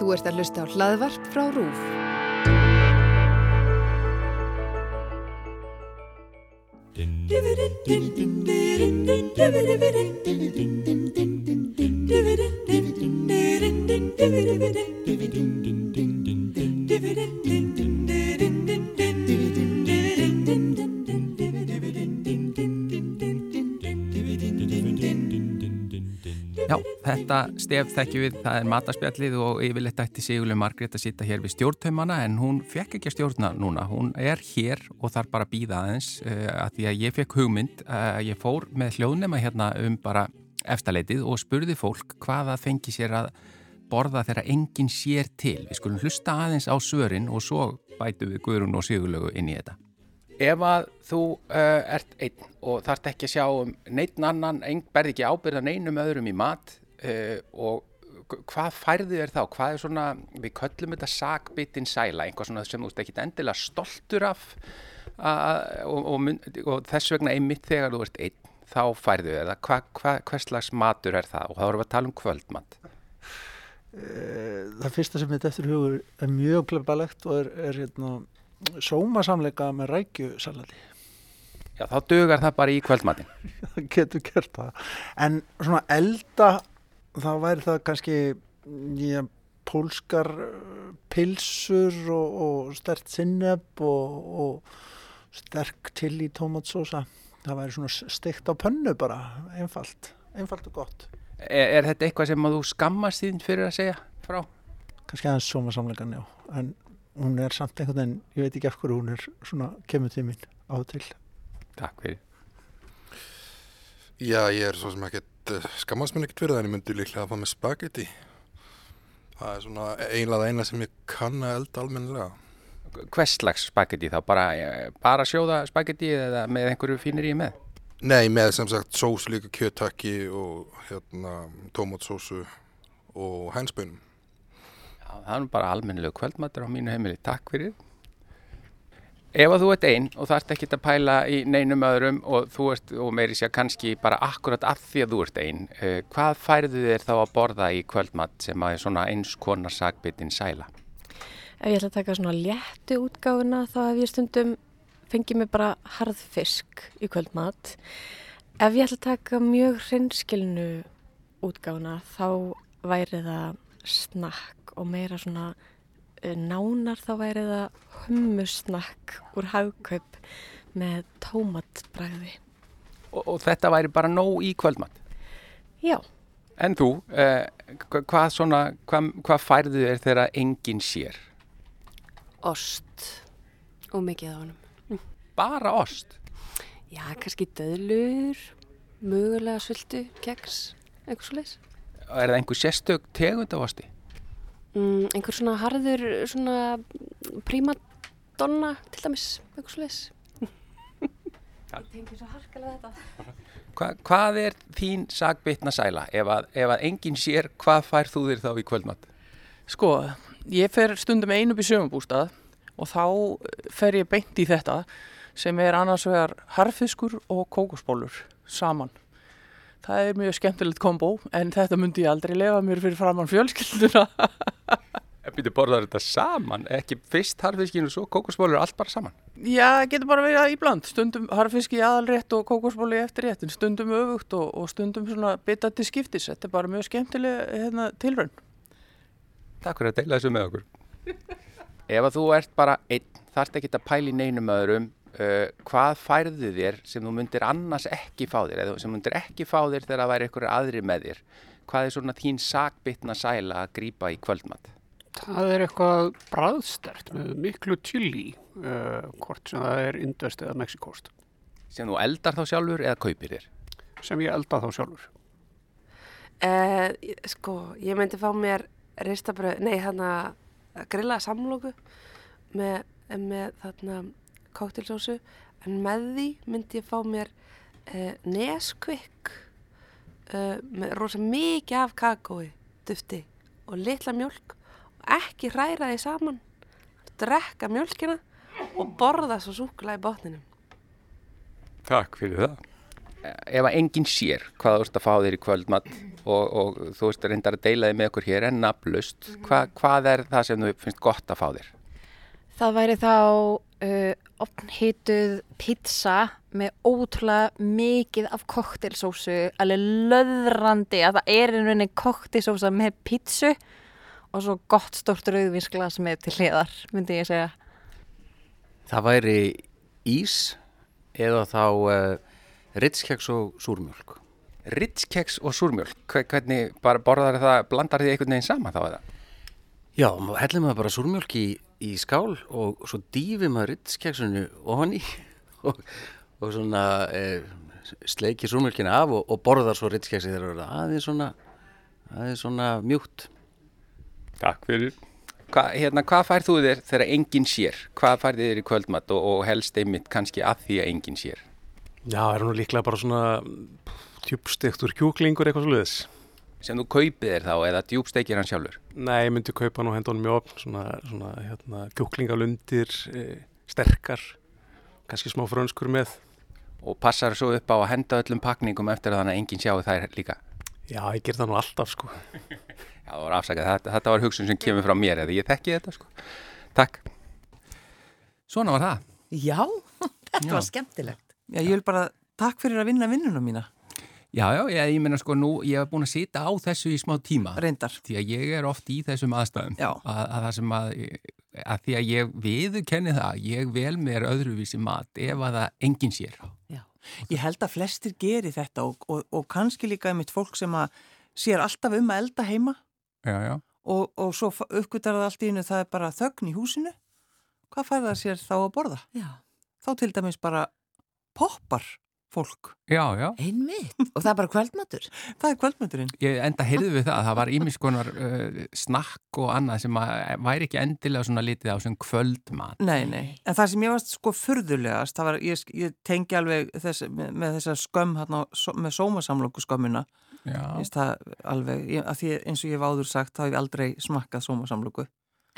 Þú ert að hlusta á hlaðvarp frá RÚF. Já, þetta stef þekkju við, það er mataspjallið og yfirleitt ætti Sigurlega Margrét að sita hér við stjórntaumana en hún fekk ekki að stjórna núna. Hún er hér og þarf bara að býða aðeins uh, að því að ég fekk hugmynd að uh, ég fór með hljóðnema hérna um bara eftirleitið og spurði fólk hvaða fengi sér að borða þegar enginn sér til. Við skulum hlusta aðeins á svörin og svo bætu við Guðrún og Sigurlegu inn í þetta. Ef að þú uh, ert einn og þarft ekki að sjá um neitt annan, berði ekki ábyrða neinum öðrum í mat uh, og hvað færðu þér þá? Hvað er svona, við köllum þetta sagbitinn sæla, einhvað svona sem þú veist ekki endilega stoltur af og, og, og þess vegna einmitt þegar þú ert einn, þá færðu þér það. Hva, hva, hvers slags matur er það? Og þá erum við að tala um kvöldmat. Það fyrsta sem þetta eftir hugur er mjög glebalegt og er, er hérna sómasamleika með rækjusalati Já, þá dugar það bara í kvöldmatin Það getur gert það en svona elda þá væri það kannski já, pólskar uh, pilsur og, og stert sinneb og, og sterk til í tómatsósa það væri svona steikt á pönnu bara einfalt, einfalt og gott. Er, er þetta eitthvað sem að þú skammast þín fyrir að segja frá? Kannski aðeins sómasamleikan, já. En hún er samt einhvern veginn, ég veit ekki af hverju hún er svona kemur til mín á til. Takk fyrir. Já, ég er svo sem ekkert skammast mér ekkert fyrir það en ég myndi líklega að fá með spagetti það er svona einlega eina sem ég kann að elda almennilega Hvers slags spagetti þá? Bara, bara sjóða spagetti eða með einhverju fínir í með? Nei, með sem sagt sós líka kjöttakki og hérna tómatsósu og hænspönum Já, það er bara almennilegu kvöldmatur á mínu heimili. Takk fyrir. Ef að þú ert einn og þarft ekki að pæla í neinum öðrum og þú ert, og meiri sé kannski bara akkurat af því að þú ert einn, uh, hvað færðu þér þá að borða í kvöldmat sem að er svona eins konar sagbitinn sæla? Ef ég ætla að taka svona léttu útgáfuna þá hef ég stundum fengið mig bara harðfisk í kvöldmat. Ef ég ætla að taka mjög hrinskilnu útgáfuna þá væri það snakk og meira svona nánar þá væri það hummusnakk úr hagkaup með tómatbræði. Og, og þetta væri bara nóg í kvöldmatt? Já. En þú, eh, hvað, svona, hvað, hvað færðu þér þegar enginn sér? Ost og mikið á honum. Bara ost? Já, kannski döðlur, mögulega svöldu, keks, eitthvað svo leiðis. Er það einhver sérstök tegund af osti? Mm, einhver svona harður, svona prímadonna til dæmis, eitthvað svo leiðis. Ég tengi svo harkalega þetta. Hva, hvað er þín sagbitna sæla? Ef að, ef að enginn sér, hvað fær þú þér þá í kvöldmatt? Sko, ég fer stundum einu upp í sögumbústað og þá fer ég beint í þetta sem er annars vegar harfiskur og kókosbólur saman. Það er mjög skemmtilegt kombo en þetta myndi ég aldrei lefa mér fyrir framann fjölskylduna. En byrju borðar þetta saman, ekki fyrst harfiskinu og svo kókosbólur allt bara saman? Já, getur bara verið íbland, stundum harfiski í aðalrétt og kókosbólu í eftirrétt, en stundum öfugt og, og stundum svona bitati skiptis, þetta er bara mjög skemmtileg hérna, tilraun. Takk fyrir að deila þessu með okkur. Ef að þú ert bara einn, þarft ekki að pæli neinum öðrum, uh, hvað færðu þér sem þú myndir annars ekki fá þér, eða sem myndir ekki fá þér þegar það væri einhverju aðri með þér? Hvað er svona þín sakbitna sæla að grýpa í kvöldmatt? Það er eitthvað bræðstert með miklu chili, uh, hvort sem það er indvest eða mexikost. Sem þú eldar þá sjálfur eða kaupir þér? Sem ég elda þá sjálfur. Uh, sko, ég myndi fá mér ristabröð, nei þarna grillaða samlóku með, með þarna kóktelsósu en með því myndi ég fá mér uh, neskvikk uh, með rosa mikið af kakói, dufti og litla mjölk og ekki hræra því saman drekka mjölkina og borða svo súkula í botninum Takk fyrir það Ef að enginn sér hvað þú ert að fá þér í kvöldmatt og, og þú veist reyndar að deila þið með okkur hér en nafnlaust. Hva, hvað er það sem þú finnst gott að fá þér? Það væri þá uh, opnhituð pizza með ótrúlega mikið af koktelsósu, alveg löðrandi að það er einhvern veginn koktelsósa með pizzu og svo gott stort rauðvinsglas með til hliðar, myndi ég segja. Það væri ís eða þá uh, ritskeks og súrmjölk. Ritskeks og súrmjölk, Hve- hvernig bara borðar það, blandar þið einhvern veginn saman þá eða? Já, hellum maður bara súrmjölk í, í skál og svo dýfum maður ritskeksunni ofan í og, og svona eh, sleikir súrmjölkina af og, og borðar svo ritskeksi þegar það er aðeins svona, aðeins svona mjúkt. Takk fyrir. Hva, hérna, hvað færð þú þér þegar enginn sér? Hvað færð þér í kvöldmatt og, og helst einmitt kannski að því að enginn sér? Já, er nú líklega bara svona tjúbstektur kjúklingur eitthvað sluðis. Sem þú kaupið þér þá eða djúbstekir hann sjálfur? Nei, ég myndi kaupa nú hendunum í opn, svona, svona hérna, kjúklingalundir, e, sterkar, kannski smá frönskur með. Og passar svo upp á að henda öllum pakningum eftir að þannig að enginn sjáu þær líka? Já, ég ger það nú alltaf sko. Já, það var afsakað. Þetta, þetta var hugsun sem kemur frá mér eða ég þekki þetta sko. Takk. Svona var það. Já, þetta Já. var skemmtilegt. Já, ég vil bara takk fyrir að vinna vinnuna mína. Já, já, ég, ég meina sko nú, ég hef búin að sita á þessu í smá tíma. Reyndar. Því að ég er oft í þessum aðstæðum. Já. Að, að það sem að, að því að ég viðurkenni það, ég vel mér öðruvísi mat ef að það enginn sér. Já. Ég held að flestir geri þetta og, og, og kannski líka einmitt fólk sem að sér alltaf um að elda heima Já, já. og, og svo uppgötar það allt í hennu það er bara þögn í húsinu. Hvað fær það sér þá að borða? Já. Þá til dæmis bara poppar fólk. Já, já. Einmitt. Og það er bara kvöldmatur. Það er kvöldmaturinn. Ég enda heyrðu við það, það var ímiskonar uh, snakk og annað sem að væri ekki endilega svona litið á sem kvöldmat. Nei, nei. En það sem ég varst sko furðulegast, það var, ég, ég tengi alveg þess, með, með þessa skömm hérna, með sómasamlóku skömmina. Já. Ég veist það alveg, ég, að því eins og ég hef áður sagt, þá hef ég aldrei smakkað sómasamlóku.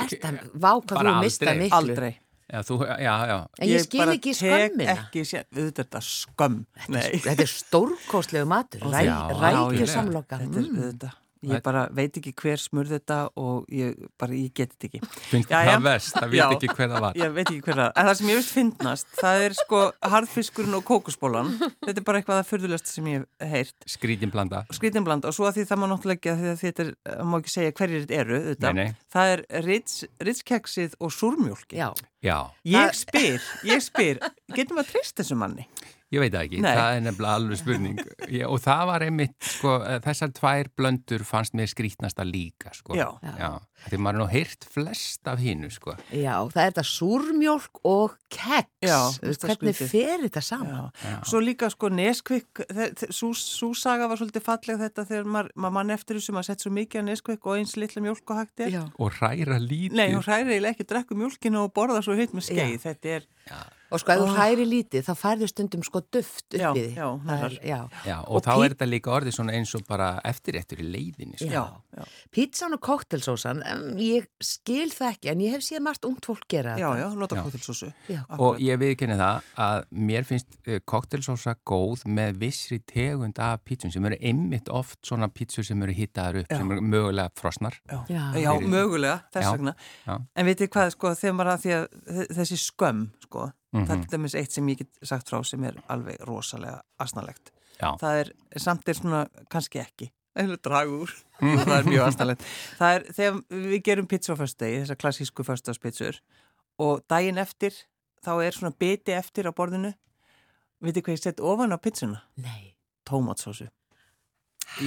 Ertu að, vá hvað þú mistað miklu. Aldrei. Já, þú, já, já. En ég skil bara ekki skömmina. ekki, sé- við þetta er skömm. Nei. Þetta er stórkostlegu matur. Ræ, Já, rækju já, samloka. Þetta er þetta. Ég bara veit ekki hver smurð þetta og ég bara, ég get þetta ekki. Finnst Já, það já. verst, það veit Já. ekki hver það var. Ég veit ekki hver það. En það sem ég veist fyndnast, það er sko harðfiskurinn og kókusbólan. Þetta er bara eitthvað að furðulegst sem ég hef heyrt. Skrítin blanda. Skrítinbland og svo að því það má náttúrulega ekki að því að þetta er, það má ekki segja hverjir þetta eru, þetta. Nei, nei. Það er rittskeksið og súrmjólki. Já. Já. Ég spyr, ég spyr, getum við að treysta þessu manni? Ég veit það ekki, Nei. það er nefnilega alveg spurning ég, og það var einmitt, sko, eh, þessar tvær blöndur fannst mér skrítnasta líka, sko. Já. Já. Því maður er nú heyrt flest af hínu, sko. Já, það er þetta súrmjólk og keks. Já, Þú veist, það er hvernig fer þetta saman? Já. Svo líka sko Neskvik, svo saga var svolítið falleg þetta þegar maður, mann eftir þessu, maður sett svo mikið að Neskvik og eins litla mjólk og hægt er. Já. Og hræra lítið. Nei, hræri eiginlega ekki, drekku mjólkinu og borða svo hitt með skeið. Þetta er... Og sko, ef þú hræri lítið, þá færðu stundum sko duft upp í því. já, er, já. Já, og, Og þá er þetta líka orðið svona eins og bara eftirréttur í leiðinni, sko. Já. já. Pizzan og koktelsósan, ég skil það ekki, en ég hef séð margt ungt fólk gera Já, þetta. já, Já. kóttelsósu. Já. Og ég viðkenni það að mér finnst uh, koktelsósa góð með vissri tegund af pítsum sem eru einmitt oft svona pítsur sem eru hittaðar upp, Já. sem eru mögulega frosnar. Já, mögulega, þess Já, vegna. já. En veitir hvað, sko, þegar maður að því að þe- þessi skömm, sko, Mhm. það er til dæmis eitt sem ég get sagt frá sem er alveg rosalega asnalegt. Já. Það er, samt er svona, kannski ekki, eða dragur, Mhm. það er mjög asnalegt. Það er þegar við gerum pizza á föstudegi, þessar klassísku föstudagspizzur, og daginn eftir, þá er svona biti eftir á borðinu, veitir hvað ég sett ofan á pizzuna? Nei. Tómatsósu.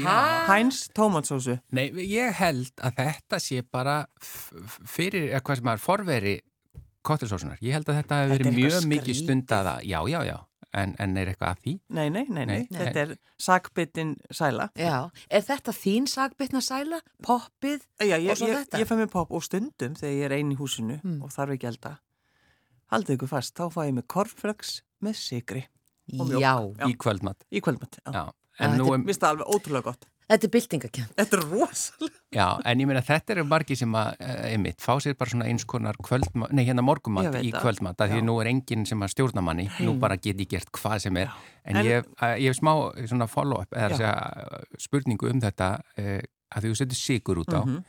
Ha? Hæns tómatsósu. Nei, ég held að þetta sé bara fyrir, eða hvað sem er, forveri koktelsósunar. Ég held að þetta hefur er verið mjög mikið skrítið. stundaða. Já, já, já. En, en er eitthvað að því? Nei, nei, nei, nei, Nei. þetta er sakbitin sæla. Já, er þetta þín sagbitna sæla? Poppið? Já, ég, Og svo ég, þetta? ég fæ mér popp og stundum þegar ég er einn í húsinu Mm. og þarf ekki elda. Haldið ykkur fast, þá fæ ég mér korflöks með sigri. Já. Já. Í kvöldmatt. Í kvöldmatt, já. Já. En nú þetta er, Vist það alveg ótrúlega gott. Þetta er byltingakjönd. Þetta er rosalega. Já, en ég meina þetta eru margi sem að, eh, einmitt, fá sér bara svona eins konar kvöldmat, nei hérna Ég morgumat veit í það. kvöldmat, af því Já. nú er enginn sem að stjórna manni, nú bara get ég gert hvað sem er, en, En- ég, að, ég hef smá svona follow-up, eða Já. segja, spurningu um þetta, eh, að því þú setur sigur út á, Mhm. eh,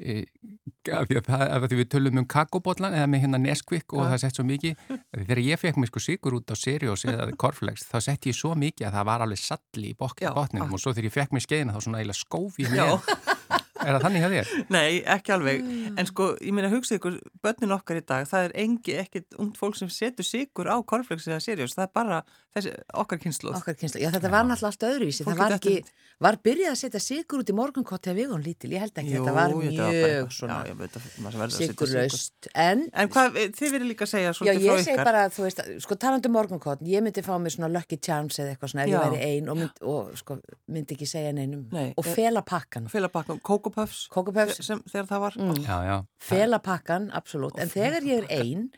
af því að, við tölum um kakobotlan eða með hérna Nesquik og það sett svo mikið. Þegar ég fekk mér sko sigur út á Sirius eða Corflex þá sett ég svo mikið að það var alveg salli í botninum og svo þegar ég fekk mér skeiðina þá svona eiginlega skóf ég mér er það þannig að þér? Nei, ekki alveg. En sko, ég meina, hugsið ykkur, börnin okkar í dag, það er engi, ekkit ungt fólk sem setur sigur á korflex eða seriós. Það er bara þessi okkar kynsluð. Okkar kynslu. Já, þetta var náttúrulega allt öðruvísi. Fólk Það var ekki, þetta- var byrjað að setja sigur út í morgunkott þegar við vorum lítil. Ég held ekki, Jú, þetta var bara mjög svona að að sigurlaust. En, En hvað, þið verður líka að segja já, svolítið ég frá segi ykkar. bara, þú veist, talandi morgunkott, ég myndi fá mér svona lucky chance eða eitthvað svona ef Já. ég væri ein eh. Sem, þegar það var. Mm. Já, já. Fela pakkan, absolutt. En þegar ég er ein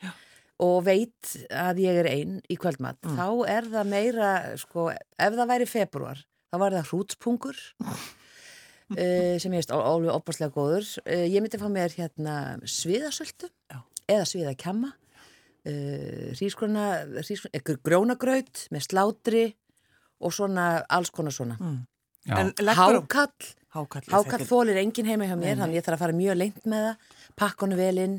og veit að ég er ein í kvöldmatt, Mm. þá er það meira, sko, ef það væri februar, þá var það hrútspungur uh, sem ég veist alveg opaslega góður. Uh, ég myndi fá mér hérna sviðasöldu eða sviðakjamma, uh, hrísgrona, hrísgrona, grjónagraut með slátri og svona alls konar svona. Mm. Já. En leggur- Hákall, Hákall, ég hákall þólir engin heima hjá mér, þannig ég þarf að fara mjög lengt með það, pakka honu vel inn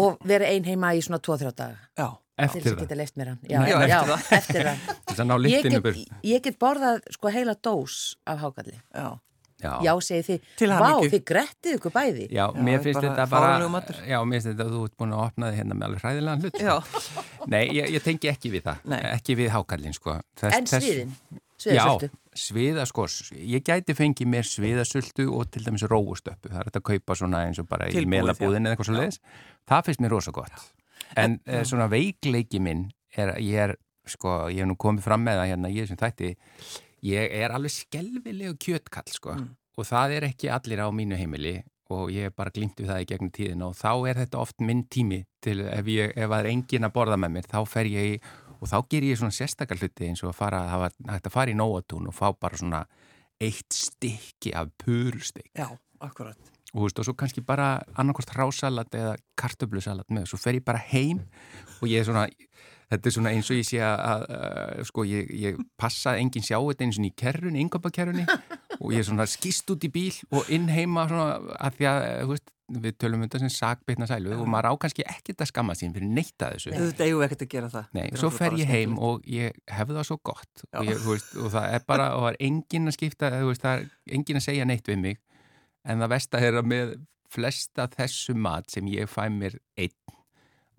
og vera ein heima í svona 2-3 daga. Já. Til Eftir þess að það. geta leift mér hann. Já, Nei, já, eftir já, það. eftir það. Til þess að ná Ég lyktinu get, burt. ég get borðað sko heila dós af hákalli. Já. Já. Já, þið. Til Vá, þið grettið ykkur bæði. Já, mér finnst þetta bara, já, mér finnst þetta að þú ert búin að opna þið hérna með alveg hræðilegan hlut. Já. Nei, ég, ég tengi ekki við það, Nei. ekki við hákallin, sko. Þess, En sviðin, sviðasöldu. Já, sviða, sko, ég gæti fengið mér sviðasöldu og til dæmis róustöppu. Það er þetta að kaupa svona eins og bara í melabúðin já. eða eitthvað svo leiðis. Það finnst mér rosa gott. En, en svona veikleiki minn er að ég er, sko, ég hef nú komið fram með það hérna, ég sem þætti, ég er alveg skelvilegu kjötkall, sko. Mm. Og það er ekki allir á mínu heimili og ég hef bara glýmt við það í gegnum tíðina og þá er þetta oft minn tími til ef, ég, ef það er engin að borða með mér, þá fer ég í og þá ger ég svona sérstakar hluti eins og að fara, það var hægt að fara í nóatún og fá bara svona eitt stykki af purustik Já, akkurat. og veist og svo kannski bara annarkost rásalat eða kartöflusalat með, svo fer ég bara heim og ég er svona þetta er svona eins og ég sé að, að, að sko ég, ég passa enginn sjá þetta eins og í kerrunni, yngöpakerrunni og ég er svona skýst út í bíl og inn heima svona að því að, þú veist við tölum um þetta sem sakbytna sælu og maður á kannski ekkert að skamma sín fyrir neitt að þessu. Eigum við ekkert að gera það. Nei, er svo fer ég heim og ég hef það svo gott og, ég, þú veist, og það er bara, og það er engin að skipta, þú veist, það er engin að segja neitt við mig. En það versta er að með flesta þessu mat sem ég fæ mér einn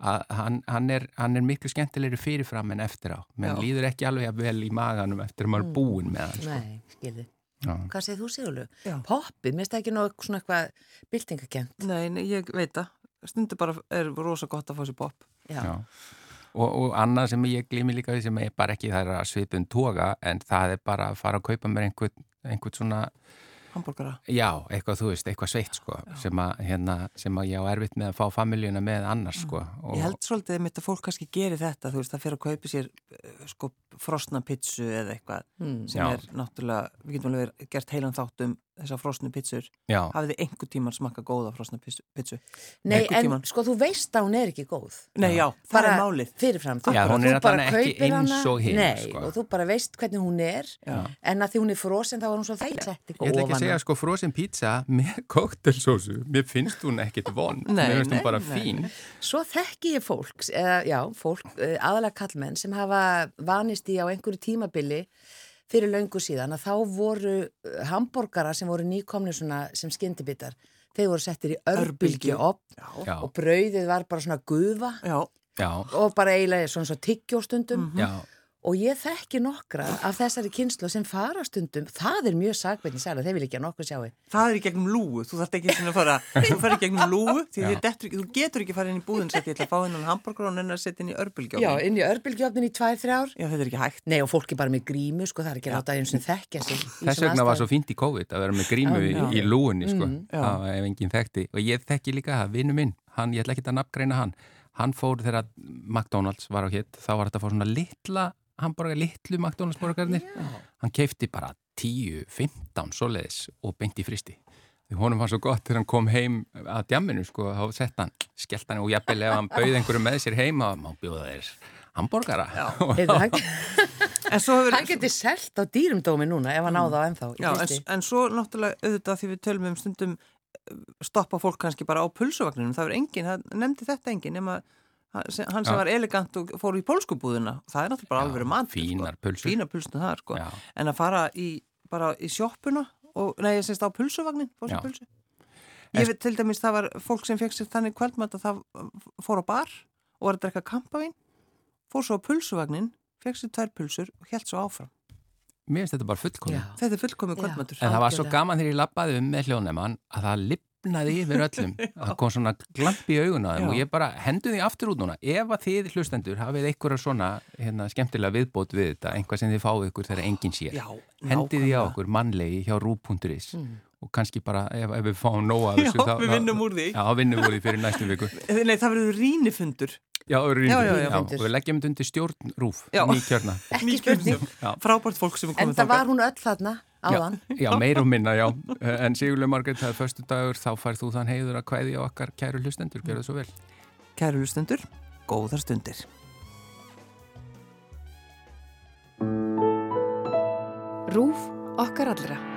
að hann, hann, er, hann er miklu skemmtilegri fyrirfram en eftir á. Menn líður ekki alveg að vel í maganum eftir að maður er búin með hann sko. Nei, skilði. Já. Hvað segir þú Sigurlu? Já. Poppið, mér finnst það ekki nóg svona eitthvað byltingakent. Nei, nei, ég veit það. Stundu bara er rosa gott að fá sér pop. Já. Já. Og, og annað sem ég glými líka við sem er bara ekki er að svipun toga en það er bara að fara að kaupa mér einhvern, einhvern svona Hamburgara. Já, eitthvað þú veist, eitthvað sveitt sko sem að, hérna, sem að ég á erfitt með að fá familjuna með annars sko og, Ég held svolítið mitt að fólk kannski gerir þetta, þú veist, það fyrir að kaupa sér eh, sko frosna pitsu eða eitthvað Mm. sem Já. er náttúrulega, við getum alveg gert heilan þátt um þessar frosnu pizzur. Já. Hafið þið einhver tíman smakka góða frosna pitsu? Nei, en tímann? sko þú veist að hún er ekki góð. Nei, já, það bara er málið. fyrirfram. Þú, Já, hún þú er bara kaupir eins hana- og hin, Nei, sko. og þú bara veist hvernig hún er Já. en að því hún er frosin þá er hún svo þeitt sett Ég ætla ekki að segja sko frozen pizza með koktelsósu, mér finnst hún ekkit von, Nei, mér finnst hún bara nei. fín Svo þekki ég fólk, eða já, fólk, eh, aðalega kallmenn sem hafa vanist í á einhverju tímabili fyrir löngu síðan að þá voru eh, hambúrgara sem voru nýkomni svona sem skyndibittar, þeir voru settir í örbylgju op Já. og brauðið var bara svona gufa Já. Já. og bara eiginlega svona svo tyggjóstundum Já. Og ég þekki nokkra af þessari kynslu sem fara stundum, það er mjög sakveitni sæla, þeir vil ekki að nokkuð sjáu Það er í gegnum lúgu, þú þarf ekki að fara, þú fara í gegnum þið dettur ekki, þú getur ekki að fara inn í og setja, ég ætla að fá hennan hambúrgar og hennar að setja inn í örbylgjófin. Já, inn í örbylgjófnin í tvær, þrjár. Já, þetta er ekki hægt. Nei, og fólki bara með grímu, sko, það er ekki rátt að eins og þekkja sig Þess vegna var svo fínt í COVID að vera með grímu Já, í, í lúunni sko, Mm, já. það ef enginn þekkti. Og ég þekki líka það, vinnu minn, hann, ég ætla ekki að nafngreina hann, hann fór þegar McDonalds var á hitt, þá var þetta að fá svona litla hambúrgar, litlu McDonalds borgarnir, hann keifti bara 10-15 svoleiðis og beint í fristi. Því honum var svo gott þegar hann kom heim að djamminu sko, þá sett hann, skellt hann og jafnvel ef hann bauð einhverju með sér heim og má bjóða þeir hambúrgara. Heyrðu, hann, hefur, hann geti selt á dýrumdómi núna ef hann á það ennþá Já, en, en svo náttúrulega auðvitað því við tölum um stundum eh, stoppa fólk kannski bara á pulsuvagninum. Það er engin, það nefndi þetta engin nema hann sem Já. var elegant og fór í pólskubúðuna það er náttúrulega bara alveg mat Fínar pulsur. fínar pulsur það sko. En að fara í, bara í sjoppuna og, nei, ég semst á pulsuvagnin pulsu ég veit til dæmis það var fólk sem fekk sér þannig kvöldmat að það fór á bar og var að drekka kampavín fór svo á pulsuvagnin fekk sér tvær pulsur og held svo áfram. Mér finnst þetta bara fullkomið. þetta er fullkomið kvöldmatur. En það var svo gaman þegar ég lappaði um með hljóðnefn að það lifnaði yfir öllum. Það kom svona glamp í augun á þeim Já. og ég bara hendu því aftur út núna. Ef að þið hlustendur hafið einhverja svona hérna, skemmtilega viðbót við þetta, einhvað sem þið fáið ykkur þegar enginn sér. Já, Hendið því á okkur mannlegi hjá rú.is Mm. og kannski bara ef, ef við fáum nóga Já, við vinnum úr því. Já, vinnum úr því fyrir næstu viku. Nei, það verður rínifundur Já, Já, já, já. já, og við leggjum þetta undir stjórn rúf, Já. nýkjörna. Ekki spurning. Já. Frábært fólk sem er En komið það var hún öll þarna áðan. Já, já, meir og minna, já. En Sigurlega Margreit, það er förstu dagur, þá færð þú þann heiður að kvæði á okkar kæru hlustendur, gjör það svo vel. Kæru hlustendur, góðar stundir. Rúf okkar allra.